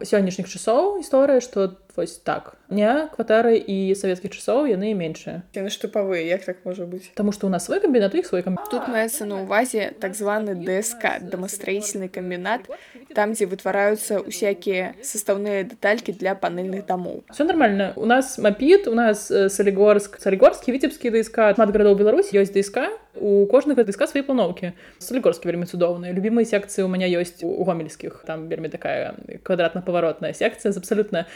сённяшніх часоў гісторыя што вось так. Не кватэры і савецкіх часоў яны меншыя. Яны ж тыпавыя як так можа быць? Таму што у нас свой камбінат іх свой камбінат. Тут маецца на ўвазе так званы ДСК дамастраіцельны камбінат там дзе вытвараюцца усякія састаўныя дэталькі для панельных дамоў все нормально. У нас мапіт у нас салігорск царігорскі віцебскі дыска шмат гарадоў Беларусь ёсць дыска у кожнага дыска свае планоўкі салігорскі вельмі цудоўныя любімыя секцыі у мяне ёсць у гомельскіх там вельмі такая квадратна-паваротная секцыя з абсалютна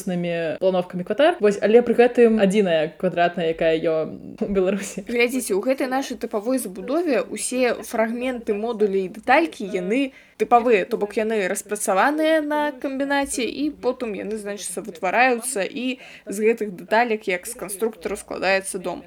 жудаснымі плановкамі кватар вось але пры гэтым адзіная квадратная якая ё у беларусі. Глядзіце у гэтай нашай тыпавой забудове усе фрагменты модулі і дэталькі яны тыпавыя. То бок яны распрацаваныя на камбінаце і потым яны значыцца вытвараюцца і з гэтых дэталек як з канструктару складаецца дом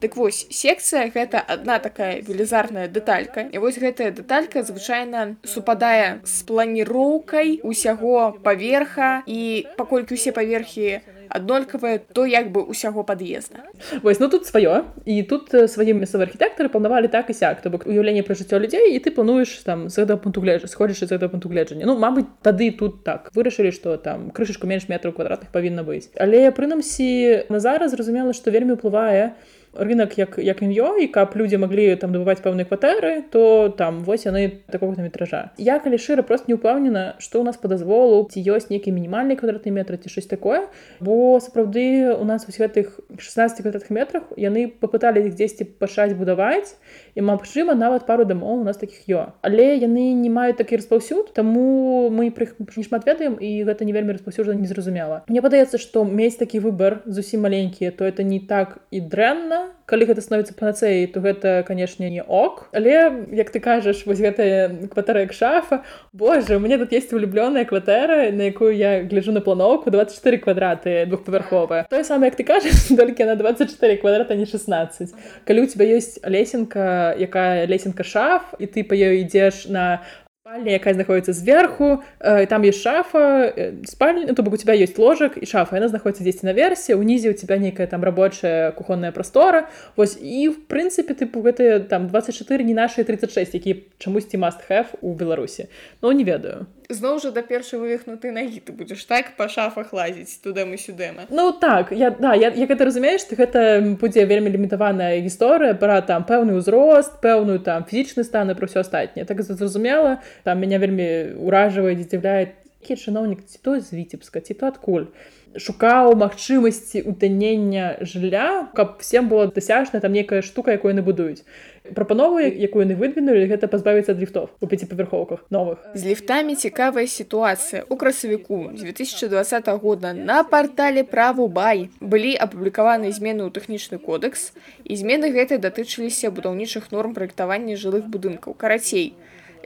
Дык вось секцыя гэта адна такая велізарная дэталька. І вось гэтая дэталька звычайна супадае з планіроўкай усяго паверха. І паколькі усе паверхі аднолькавыя то як бы усяго пад'езда. Вось ну тут сваё. І тут свае мясцовыя архітэктары планавалі так і сяк. То бок уяўленне пра жыццё людзей і ты плануеш там з гэтага пункту гледжа сходзіш з гэтага пункту гледжання. Ну Мабыць тады тут так. Вырашылі што там крышачку менш метраў квадратных павінна быць. Але прынамсі на зараз зразумела што вельмі ўплывае на рынок як як ім'ё і каб людзі маглі там набываць пэўныя кватэры то там вось яны такога метража. Я калі шыра просто не ўпэўнена што ў нас по дазволу ці ёсць нейкі мінімальны квадратны метр ці щось такое. Бо сапраўды у нас вось гэтых 16 квадратных метрах яны попыталі іх дзесьці пачаць будаваць і магчыма нават пару дамоў у нас таких ё але яны не маюць такі распаўсюд таму мы пры не шмат ведаем і гэта не вельмі распаўсюджана незразумела. Мне падаецца што мець такі выбор зусім маленькія то это не так і дрэнна калі гэта становіцца панацэяй то гэта канешне не ок. Але як ты кажаш вось гэтая кватэра як шафа Боже мне тут есть улюблёная кватэра на якую я гляжу на планоўку 24 квадраты двухпавярховая. Тое самае як ты кажаш толькі на 24 квадрата не 16 калі у тебя есть лесенка якая лесенка шаф і ты па ёй ідзеш на спальня якая знаходіцца зверху э, там есть шафа э, спальня то бок у тебя есть ложак і шафа яна знаходіцца дзесьці наверсе унізе у тебя нейкая там рабочая кухонная прастора вось і в прынцыпе ты гэтыя там 24 не наши 36 які чамусьці have у беларусі но не ведаю зноў жа да першай вывихнуты нагі ты будзеш так па шафах лазіць тудэм і сюдэма. Ну так я да я, як это разумееш ты гэта будзе вельмі лімітаваная гісторыя пра там пэўны ўзрост пэўную там фізічны стан і пра ўсё астатняе. Так зразумела там меня вельмі ўражвае дзіцявляе які чыноўнік ці то з віцебска ці то адкуль? Шукаў магчымасці утанення жылля каб всем было дасяжна там некая штука якую яны будуюць прапанову якую яны выдвинули гэта пазбавіцца ад ліфтов у пяціпавярхоўках новых. З ліфтамі цікавая сітуацыя. У красавіку 2020 года на портале праву бай былі апублікаваны змены ў тэхнічны кодекс і змены гэтай датычыліся будаўнічых норм праектавання жылых будынкаў карацей.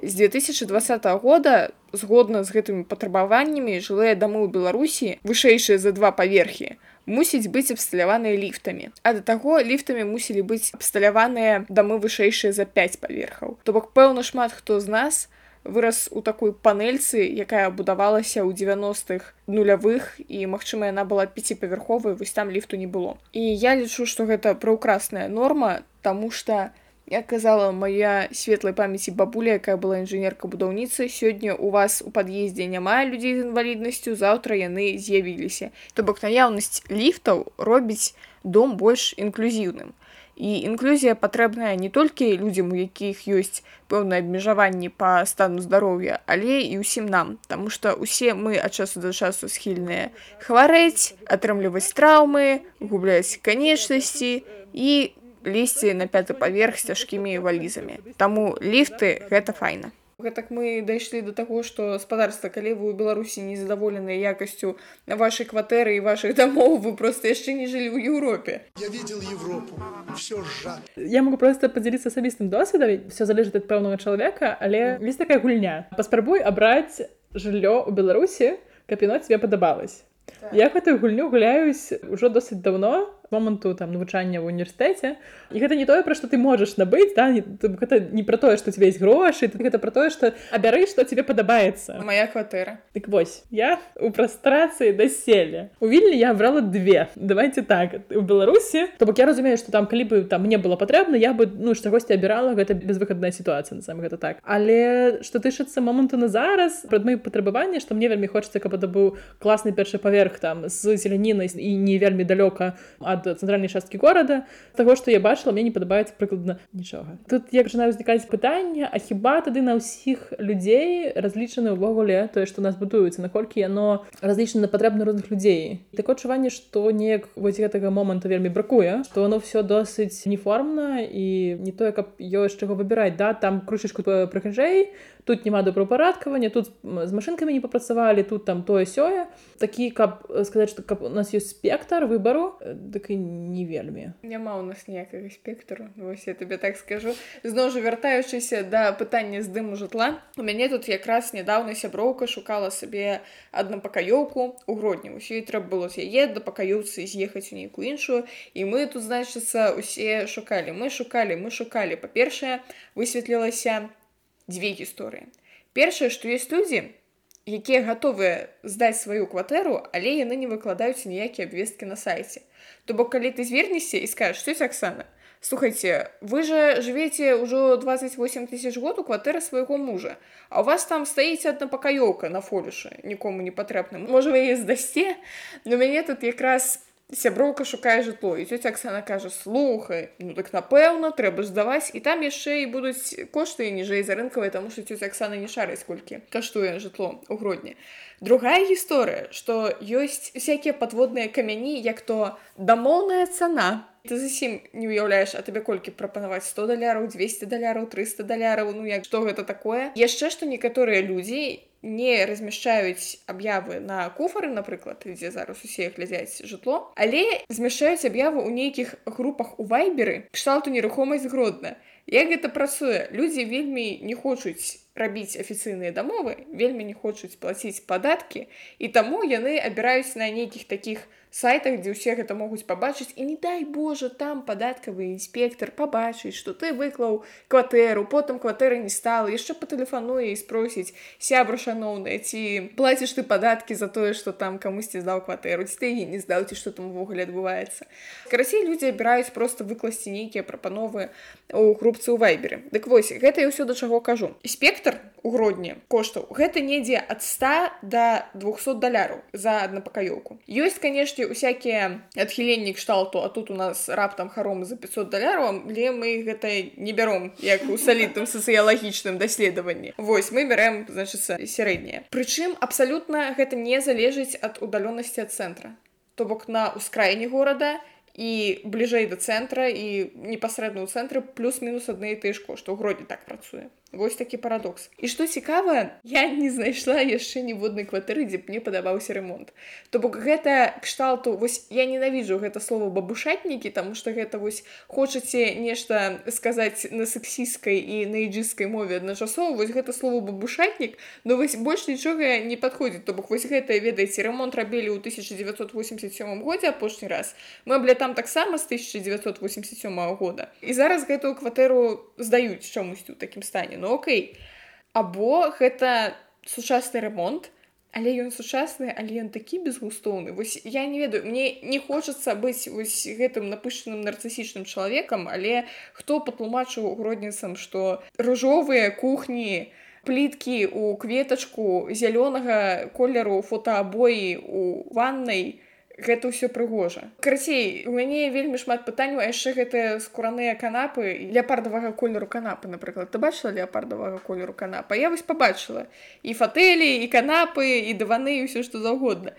З 2020 года згодна з гэтымі патрабаваннямі жылыя дамы ў беларусі вышэйшыя за два паверхі мусіць быць абсталяваныя ліфтамі. А да таго ліфтамі мусілі быць абсталяваныя дамы вышэйшыя за 5 паверхаў. То бок пэўна шмат хто з нас вырас у такой панельцы якая будавалася ў 90-х нулявых і магчыма яна была пяціпавярховай вось там ліфту не было. І я лічу што гэта праўкрасная норма таму што у як казала моя светлай памяці бабуля якая была інжынерка будаўніцы сёння у вас у пад'ездзе няма людзей з інваліднасцю заўтра яны з'явіліся то бок наяўнасць ліфтаў робіць дом больш інклюзіўным. І інклюзія патрэбная не толькі людзям у якіх ёсць пэўныя абмежаванні па стану здароўя але і ўсім нам Таму што усе мы ад часу да часу схільныя хварэць атрымліваць траўмы губляць канечнасці і лезці на пяты паверх з цяжкімі валізамі. Таму ліфты гэта файна. Гэтак мы дайшлі до таго, што гаспадарства, калі вы ў Беларусі незадаволеныя якасцю на вашай кватэры і вашых дамоў, вы проста яшчэ не жылі ў Еўропе. Я видел Европу все жа. Я могу просто падзяліцца асабістым досведам, все залежыць ад пэўнага чалавека, але весь такая гульня. Паспрабуй абраць жыллё ў Беларусі, каб яно тебе падабалось. Так. Я гэтую гульню гуляюсь ўжо досыць давно моманту там навучання в універсітэце і гэта не тое пра што ты можаш набыць да гэта не пра тое што тебе есть грошы тут гэта пра тое што абяры што тебе падабаецца. Моя кватэра. Так вось я у прастрацыі даселе у вільні я брала две. Давайте так у беларусі то бок я разумею што там калі бы там мне было патрэбна я бы ну чагосьці абірала гэта безвыхадная сітуацыя сам гэта так. Але што тышацца моманту на зараз прад мои патрабаванні што мне вельмі хочацца каб это быў класны першы паверх там з зелянінай і не вельмі далёка а ад цэнтральнай часткі горада таго што я бачыла мне не падабаецца прыкладна нічога тут як жа ўзнікаць пытанне а хіба тады на ўсіх людзей разлічаны ўвогуле тое што нас будуецца наколькі яно разлічана на патрэбна розных людзей такое адчуванне што неяк вось гэтага моманту вельмі бракуе што оно все досыць неформна і не тое каб ёсць чаго выбіраць да? Там крышачку прыхажэй тут няма добраўпарадкавання тут з машынкамі не папрацавалі тут там тое сёе такі каб сказаць што каб у нас ёсць спектр выбару дык і не вельмі. Няма у нас ніякага спектру вось я тебе так скажу. Зноў жа вяртаючыся да пытання з дыму жытла у мяне тут якраз нядаўна сяброўка шукала сабе аднапакаёўку у гродні. Ўсё і трэба было яе да пакаёўцы з'ехаць у нейкую іншую і мы тут значыцца усе шукалі мы шукалі мы шукалі па-першае высветлілася дзве гісторыі. Першае, што ёсць людзі, якія гатовыя здаць сваю кватэру, але яны не выкладаюць ніякія абвесткі на сайце. То бок калі ты звернешся і скажаш што Аксана, Слухайце, вы же жывеце ўжо 28 тысяч год у кватэры свайго мужа. А у вас там стаіць адна пакаёўка на фолюшы, нікому не патрэбным. Можа вы яе здасце, но мяне тут якраз сяброўка шукае жытло і цёця Аксана кажа слухай ну так напэўна трэба здаваць і там яшчэ і будуць кошты ніжэй за рынкавай таму што цёця Аксана не шарыць колькі каштуе жытло у грудні другая гісторыя што ёсць всякія падводныя камяні як то дамоўная цана. Ты зусім не ўяўляеш а табе колькі прапанаваць 100 даляраў 200 даляраў 300 даляраў ну як што гэта такое? Яшчэ што некаторыя людзі не размяшчаюць аб'явы на куфары напрыклад дзе зараз усе глядзяць жытло але змяшчаюць аб'явы ў нейкіх групах у вайберы кшталту нерухомасць гродна. Як гэта працуе? Людзі вельмі не хочуць рабіць афіцыйныя дамовы вельмі не хочуць плаціць падаткі і таму яны абіраюць на нейкіх такіх сайтах дзе ўсе гэта могуць пабачыць і не дай Божа там падаткавы інспектор пабачыць што ты выклаў кватэру потым кватэры не стала яшчэ патэлефануе і спросіць сябра шаноўная ці плаціш ты падаткі за тое што там камусьці здаў кватэру ці ты не здаў ці што там увогуле адбываецца? Карасей людзі абіраюць просто выкласці нейкія прапановы у групцы ў вайберы. Дык вось гэта я ўсё да чаго кажу. Спектр у гродні коштаў гэта недзе ад 100 до 200 даляраў за аднапакаёўку. Ёсць канешне усякія адхіленні кшталту а тут у нас раптам харомы за 500 даляраў але мы гэта не бяром як у салітным сацыялагічным даследаванні. Восьось мы бярэм значыцца сярэдняе. Прычым абсалютна гэта не залежыць ад удалённасці ад цэнтра. То бок на ўскраіне горада і бліжэй да цэнтра і непасрэдна ў цэнтры плюс-мінус адны і тыя ж кошты. Ў гродзе так працуе Вось такі парадокс. І што цікава я не знайшла яшчэ ніводнай кватэры дзе б мне падабаўся ремонт. То бок гэта кшталту вось я ненавіджу гэта слово бабушатнікі таму што гэта вось хочаце нешта сказаць на сексійскай і на іджыскай мове адначасова вось гэта слово бабушатнік но вось больш нічога не падходзіць. То бок вось гэта ведаеце ремонт рабілі ў 1987 годзе апошні раз. Мэбля там таксама з 1987 года. І зараз гэтую кватэру здаюць чамусьці ў такім стане окей або гэта сучасны ремонт але ён сучасны але ён такі безгустоўны. Вось я не ведаю мне не хочацца быць вось гэтым напышаным нарцысічным чалавекам але хто патлумачыў гродніцам што ружовыя кухні пліткі у кветачку зялёнага колеру фотоабоі у ваннай гэта ўсё прыгожа. Карацей у мяне вельмі шмат пытанняў а яшчэ гэтыя скураныя канапы леапардавага колеру канапы напрыклад. Ты бачыла леапардавага колеру канапа? Я вось побачыла і фатэлі і канапы і дываны і ўсё што заўгодна.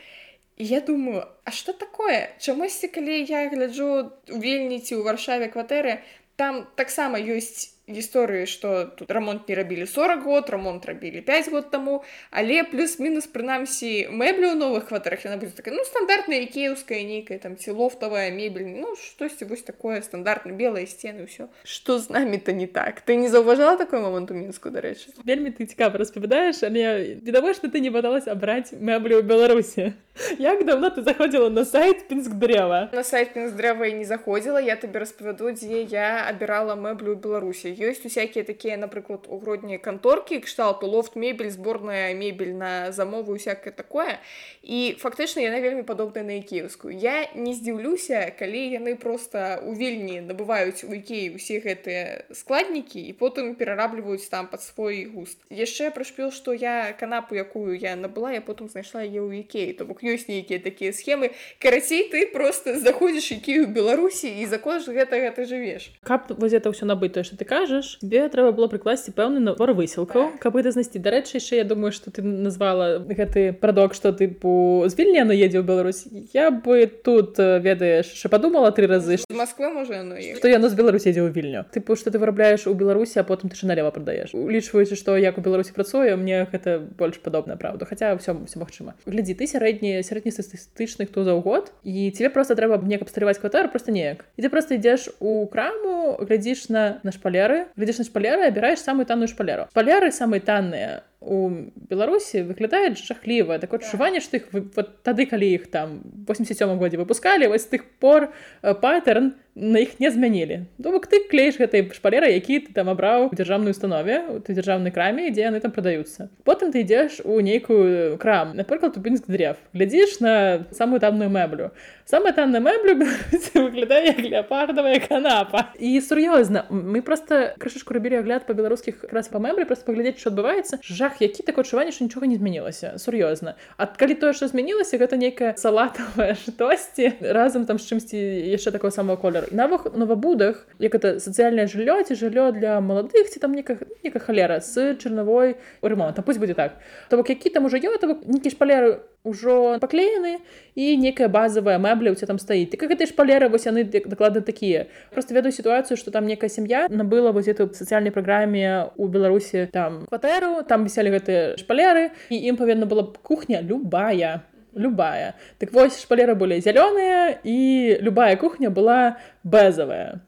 І я думаю а што такое? Чамусьці калі я гляджу у вільніці ў варшаве кватэры там таксама ёсць гісторыі што тут рамонт не рабілі 40 год рамонт рабілі 5 год таму але плюс-мінус прынамсі мэблю ў новых кватэрах яна будзе такая ну стандартная кеўская нейкая там ці лофтавая мебель ну штосьці вось такое стандартна белыя сцены ўсё што з намі-то не так ты не заўважала такой момант у мінску дарэчы вельмі ты цікава распавядаеш але відавочна ты не падалась абраць мэблю ў беларусі як давно ты заходзіла на сайт пінск дрэва на сайт пінск дрэва і не заходзіла я табе распавяду дзе я абірала мэблю ў беларусі ёсць усякія такія напрыклад у грудні канторкі кшталту лофт мебель зборная мебель на замову усякае такое. І фактычна яна вельмі падобная на кіевскую я не здзіўлюся калі яны просто у вільні набываюць у ікеі усе гэтыя складнікі і потым перарабліваюць там под свой густ. Яшчэ прышпіл што я канапу якую я набыла я потым знайшла е ў ікеі то бок ёсць нейкія такія схемы. Карацей ты просто заходзіш якію беларусі і за кож гэта гэта жывеш каб воз это ўсё набыць то что ты кажаш кажаш тебе трэба было прыкласці пэўны набор высілкаў каб это знайсці дарэчы яшчэ я думаю что ты назвала гэты прадок что тыпу звільнена едзе ў Беларусь я бы тут ведаеш яшчэ подумала три разы Москва можа что яно з Беларусі едзе ў вільню. Тыпу что ты вырабляеш у Беларусі а потым ты налево прадаеш улічваючы што як у Беларусі працуе мне гэта больш падобна правда. Хаця ўсё все магчыма глядзі ты сярэдні сярэднестатыстычны хто заўгод і тебе просто трэба мне абстарываць кватэру просто неяк і ты просто ідзеш у краму глядзіш на на шпалеры глядзіш на шпалеры абіраеш самую танную шпалеру. Паляры самыя танныя у беларусі выглядаюць жахліва. Такое адчуванне што іх вот тады калі іх там 87 годзе выпускалі вось тых пор паттерн на іх не змянілі. То бок ты клеіш гэтай шпалеры які ты там абраў у дзяржаўнай установе у ты дзяржаўнай краме дзе яны там прадаюцца. Потым ты ідзеш у нейкую крам напрыклад у пінск дрэв глядзіш на самую танную мэблю. Самая танная мэблю выглядае як леапардавая канапа. І сур'ёзна мы просто крышачку рабілі агляд па беларускіх раз па мэблі просто паглядзець що адбываецца жах які такое адчуванне што нічога не змянілася сур'ёзна ад калі тое што змянілася гэта нейкая салатавая штосьці разам там з чымсьці яшчэ такого самого колеру навых новабудах як это сацыяльнае жыллё ці жыллё для маладых ці там нека нека халера з чарнавой ремонта пусть будзе так. То бок які там ужо ё то нейкі шпалеры ўжо паклеены і некая базовая мэбля у тебя там стаіць. Ты как гэтай шпалеры вось яны дакладна такія. Просто ведаю сітуацыю что там некая сям'я набыла вось эту сацыяльнай праграме у беларусі там кватэру там віселі гэтыя шпалеры і ім павінна была кухня любая любая. Так вось шпалеры былі зялёныя і любая кухня была бэзавая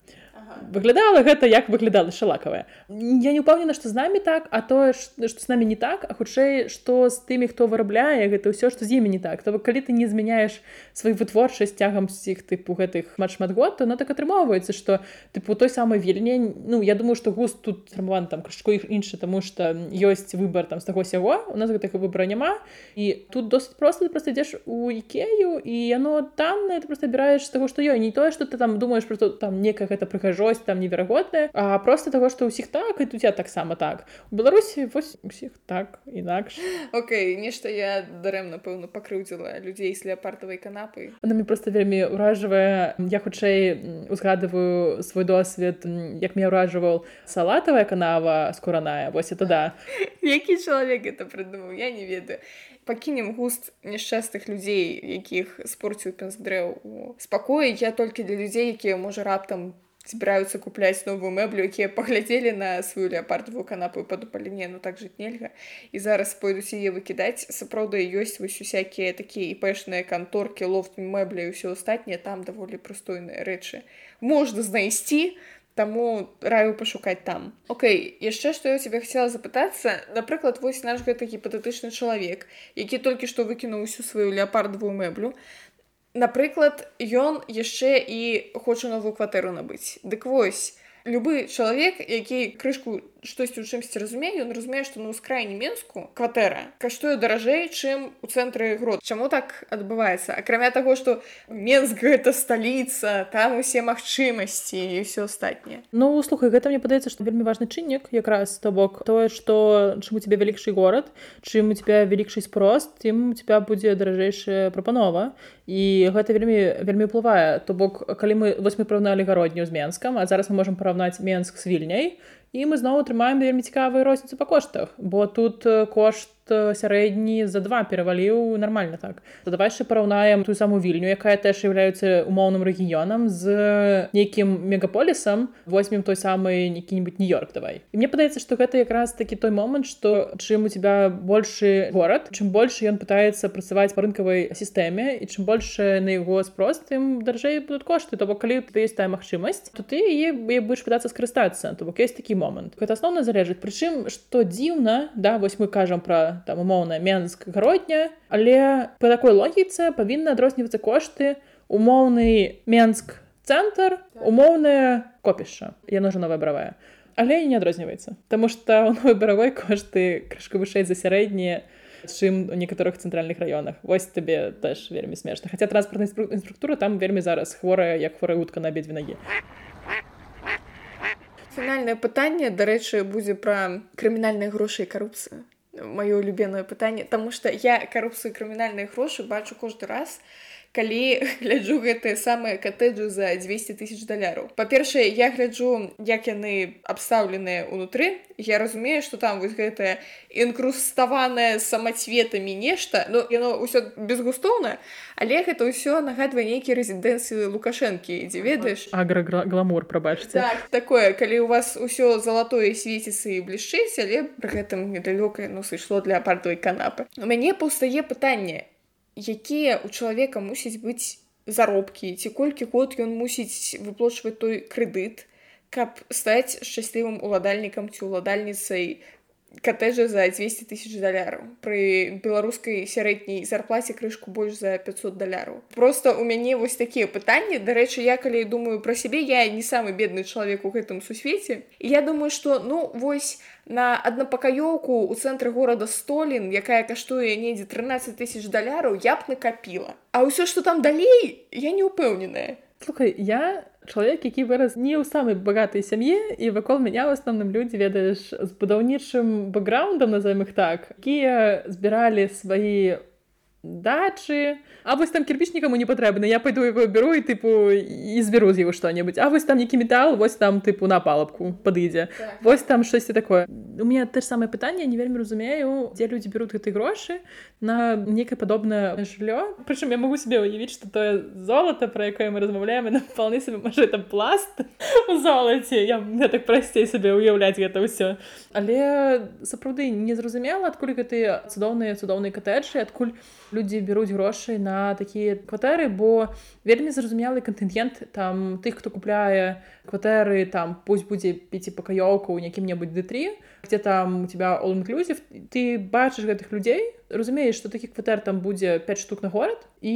выглядала гэта як выглядала шалакавая. Я не упэўнена што з намі так а тое што з намі не так а хутчэй што з тымі хто вырабляе гэта ўсё што з імі не так. То калі ты не змяняеш сваю вытворчасць цягам сіх тыпу гэтых шмат шмат год то на так атрымоўваецца што тыпу той самай вільні ну я думаю што густ тут фармаван там крышку іх іншы таму што ёсць выбар там з таго сяго у нас гэтага выбора няма. І тут досыць просто ты просто ідзеш у ікею і яно таннае ты просто абіраеш таго што ёй. Не тое што ты там думаеш про там некая гэта прыгажосць там неверагодная а просто того что ўсіх так і тут я таксама так. У беларусі вось усіх так інакш. Окей нешта я дарэмна пэўна пакрыўдзіла людзей з леапартавай канапы. Она мне просто вельмі ўражвае. Я хутчэй узгадываю свой досвед як мне ўражваў салатавая канава скураная. Вось это да. Які чалавек это прыдумаў я не ведаю. Пакінем густ няшчастых людзей якіх спорціў пенсдрэў у спакоі. Я толькі для людзей якія можа раптам збіраюцца купляць новую мэблю якія паглядзелі на сваю леапардовую канапу падупалі не ну так жыць нельга і зараз пойдуць яе выкідаць сапраўды ёсць вось усякія такія іпэшныя канторкі лофт мэбля ўсё астатняе там даволі прыстойныя рэчы можна знайсці таму раю пашукаць там. Окей яшчэ што я у тебе хацела запытацца напрыклад вось наш гэты гіпатэтычны чалавек які толькі што выкінуў усю сваю леапардовую мэблю Напрыклад, ён яшчэ і хоча новую кватэру набыць. Дык вось, любы чалавек, які крышку штосьці ў чымсьці разумее, ён разумее, што на ўскраіне менску кватэра каштуе даражэй, чым у цэнтры грот. Чаму так адбываецца? Акрамя таго, што Менск гэта сталіца, там усе магчымасці і ўсё астатняе. Ну слухай, гэта мне падаецца, што вельмі важны чыннік якраз то бок тое, што чым у тебе вялікшы горад, чым у тебя вялікшы спрост, тым у тебя будзе даражэйшая прапанова і гэта вельмі вельмі ўплывае. То бок калі мы вось мы параўналі гародню з менскам а зараз мы можемм параўнаць менск з вільняй і мы зноў атрымаем вельмі цікавыя розніцы па коштах. Бо тут кошт сярэдні за два пераваліў нармальна так. То давай яшчэ параўнаем ту саму вільню якая теж являецца умоўным рэгіёнам з нейкім мегаполісам возьмем той самы які-нибудь нью-йорк давай. І мне падаецца што гэта якраз такі той момант што чым у тебя большы горад чым больше ён пытаецца працаваць па рынкавай сістэме і чым больше на яго спрос тым даржэй будуць кошты. То бок калі ты есть тая магчымасць то ты е будешь пытацца скарыстацца. То бок есть такі момант. Гэта асноўна залежыць. Прычым што дзіўна да вось мы кажам про там умоўна менск гародня але по такой логіцы павінны адрознівацца кошты умоўны менск цэнтр умоўная копішча. Яно же новая бравая але не адрозніваецца Таму что у новой баравой кошты крышка вышэй за сярэднія чым у некаторых цэнтральных раёнах. Вось табе теж вельмі смешна. Хаця транспартная інструктура там вельмі зараз хворая як хворая утка на абедзве нагі. Фінальнае пытанне дарэчы будзе пра крымінальныя грошы і карупцыю маё улюбенае пытанне Таму што я карупцыю крымінальныя грошы бачу кожны раз калі гляджу гэтыя самыя катэджы за 200 тысяч даляраў. Па-першае я гляджу як яны абстаўленыя ўнутры. Я разумею што там вось гэтая інкруставаная самацветамі нешта. Ну яно ўсё безгустоўна але гэта ўсё нагадвае нейкія рэзідэнцыі лукашэнкі дзе ведаеш? Аграгламур прабачце. Так, такое калі у вас усё залатое свеціцца і блішчыць але пры гэтым недалёка ну сышло для апартовай канапы. У мяне паўстае пытанне якія у чалавека мусіць быць заробкі ці колькі год ён мусіць выплочваць той крэдыт каб стаць шчаслівым уладальнікам ці уладальніцай катэжа за 200 тысяч даляраў пры беларускай сярэдняй зарплаце крышку больш за 500 даляраў просто у мяне вось такія пытанні дарэчы я калі думаю пра сябе я не самы бедны чалавек у гэтым сусвеце я думаю что ну вось на аднапакаёўку у цэнтры горада столін якая каштуе недзе 13 тысяч даляраў я б накапіла а ўсё что там далей я не ўпэўненая слухай я чалавек які вырас не ў самай багатай сям'і і вакол мяне ў асноўным людзі ведаеш з будаўнічым бэкграундам назовем их так якія збіралі свае дачы А вось там кірпіч нікому не патрэбна я пайду яго беру і тыпу і зберу з яго што-небудзь А вось там нейкі метал вось там тыпу на палапку падыдзе так. Вось там штосьці такое у меня те ж самае пытанне не вельмі разумею дзе людзі беруць гэтай грошы на некае падобнае жыллё прычым я могу себе уявіць што тое золата пра якое мы размаўляем на вполне сабе можа это пласт у золаце я мне так прасцей сабе уяўляць гэта ўсё але сапраўды незразумела адкуль гэтыя цудоўныя цудоўныя катэджы адкуль людзі бяруць грошы на такія кватэры бо вельмі зразумелы кантынгент там тых хто купляе кватэры там пусть будзе пяціпакаёўка ў якім-небудзь д3 где там у тебя all inclusive ты бачыш гэтых людзей разумееш што такі кватэр там будзе 5 штук на горад і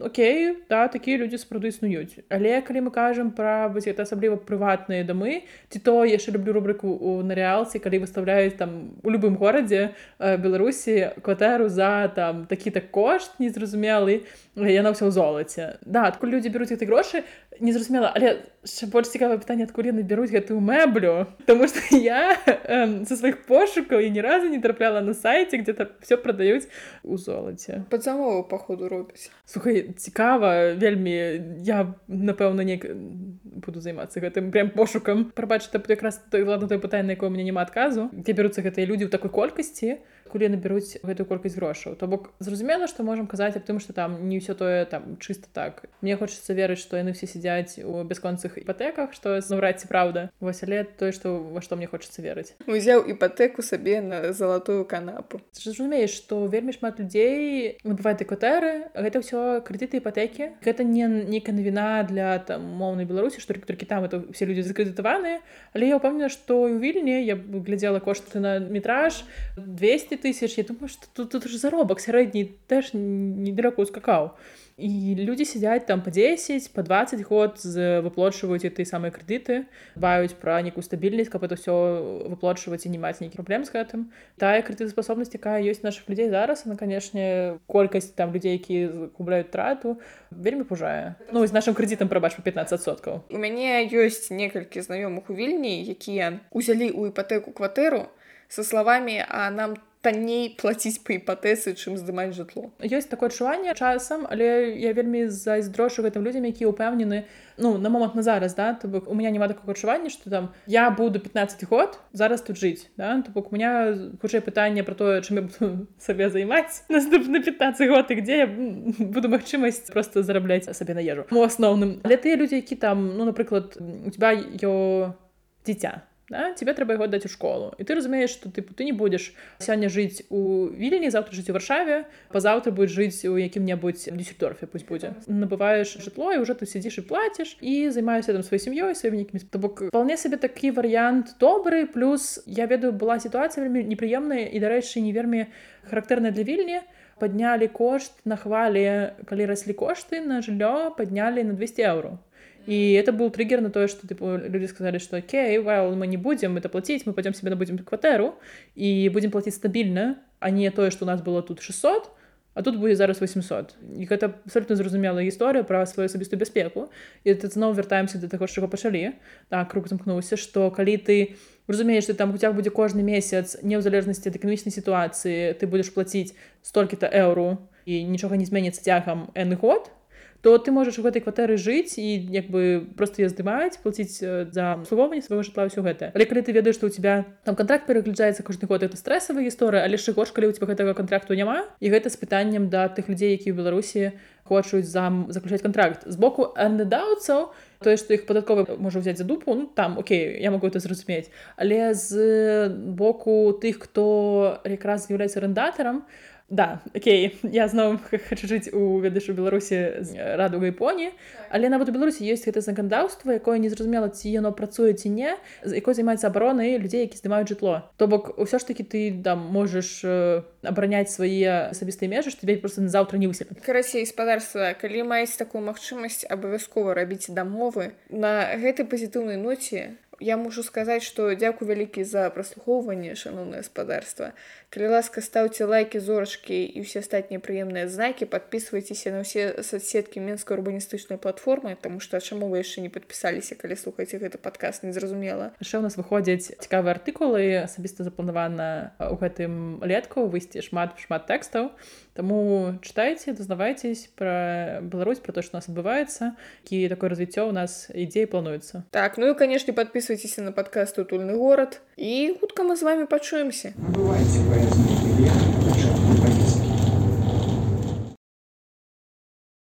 Окей да такія людзі сапраўды існуюць але калі мы кажам пра вось это асабліва прыватныя дамы ці то яшчэ люблю рубрыку у нарыалце калі выставляюць там у любым горадзе э, беларусі кватэру за там такі так кошт незразумелы яна ўсё ў золаце да адкуль людзі бяруць гэты грошы незразумела але яшчэ больш цікавае пытанне адкуль яны бяруць гэтую мэблю Таму што я э, са сваіх пошукаў і ні разу не трапляла на сайце где-то все прадаюць у золаце пад замову паходу робіць Слухай цікава вельмі я напэўна не буду займацца гэтым прям пошукам прабачыць якраз той ладно той пытанне якое мне няма адказу дзе бяруцца гэтыя людзі ў такой колькасці кулі набяруць гэтую колькасць грошаў. То бок зразумела што можам казаць аб тым што там не ўсё тое там чыста так. Мне хочацца верыць што яны все сядзяць у бясконцых іпатэках што наўрад ці праўда. Вось але тое што во што мне хочацца верыць. Узяў іпатэку сабе на залатую канапу. Разумееш што вельмі шмат людзей набываюць кватэры гэта ўсё крэдыты іпатэкі. Гэта не нейкая навіна для там моўнай беларусі што толькі там это все людзі закрэдытаваныя. Але я ўпэўнена што ў вільні я глядзела кошты на метраж 200 тысяч я думаю что тут, тут уже заробак сярэдні тэж недалеко ускакаў і людзі сядзяць там по 10 по 20 год з выплочваюць ты самыя крэдыты баюць пра нейкую стабільнасць каб это ўсё выплочваць і не маць нейкі праблем з гэтым тая крэдытаспасобнасць якая ёсць наших людзей зараз на канешне колькасць там людзей які купляюць трату вельмі пужае ну з нашим крэдітам прабач по 15соткаў у мяне ёсць некалькі знаёмых у вільні якія узялі ў іпатэку кватэру со словамі а нам танней плаціць па іпатэсы чым здымаць жытло. Ёсць такое адчуванне часам але я вельмі зайздрошу гэтым людзям якія ўпэўнены ну на момант на зараз да? То бок у меня няма такого адчування что там я буду 15 год зараз тут жыць да? То бок у меня хутчэй пытанне про тое чым я буду сабе займаць наступны 15 год і где я буду магчымасць просто зарабляць сабе на ежу. У асноўным. Але тыя людзі які там ну напрыклад у тебя ё дзіця да? тебе трэба яго даць у школу. І ты разумееш что ты ты не будешь сёння жыць у вільні завтра жыць у варшаве пазаўтра будешь жыць у якім-небудзь дюссельдорфе пусть будзе набываешь жытло і уже ты сядзіш і плаціш і займаюся там сваёй сям'ёй сваімі нейкімі то бок вполне сабе такі варыянт добры плюс я ведаю была сітуацыя вельмі непрыемная і дарэчы не вельмі характэрная для вільні. Паднялі кошт на хвалі калі раслі кошты на жыллё паднялі на 200 еўро И это был триггер на то, что типа, люди сказали, что окей, well, мы не будем это платить, мы пойдем себе набудем квартиру и будем платить стабильно, а не то, что у нас было тут 600, а тут будзе зараз 800 і гэта абсолютно зразумелая гісторыя пра сваю асабістую бяспеку і тут зноў вяртаемся да таго чаго пачалі так круг замкнуўся што калі ты разумееш ты там уцяг будзе кожны месяц не ў залежнасці ад эканамічнай сітуацыі ты будзеш плаціць столькі-то эўру і нічога не зменіцца цягам энны год то ты можаш у гэтай кватэры жыць і як бы просто я здымаць плаціць за абслугоўванне свайго жытла ўсё гэта. Але калі ты ведаеш што у тебя там контракт перагляджаецца кожны год это стрэсавая гісторыя але ж гош калі у тебя гэтага контракту няма і гэта з пытаннем да тых людзей які ў беларусі хочуць зам заключаць контракт. З боку анддаўцаў тое што іх падаткова можа ўзяць за дупу ну, там Окей я могу это зразумець. Але з боку тых хто якраз з'яўляецца арендатарам то Да, окей я зноў хочу жыць у ведаеш у беларусі радуга японіі але нават у беларусі ёсць гэта заканадаўства якое незразумела ці яно працуе ці не з якой займаецца абаронай людзей які здымаюць жытло то бок ўсё ж таки ты там можаш э, абараняць свае асабістыя межы тебе просто назаўтра не ўсе карацей гаспадарства калі маеце такую магчымасць абавязкова рабіць дамовы на гэтай пазітыўнай ноце я мушу сказаць што дзякую вялікі за праслухоўванне шаноўнае гаспадарства калі ласка стаўце лайки зорачкі і ўсе астатнія прыемныя знакі подписывайтеся на ўсе соцсеткі менскай урбаністычнай платформы тому что чаму вы яшчэ не подпісаліся калі слухаце гэты падказ незразумела яшчэ у нас выходзяць цікавыя артыкулы асабіста запланавана у гэтым летку выйсці шмат шмат тэкстаў. Таму чытайце, дазнавайцесь пра Беларусь пра то, што нас адбываецца, які такое развіццё ў нас ідзей плануецца. Так ну і канешне подписывайтеся на падкаст утульны горад і хутка мы з вами пачуемся. Паездкі,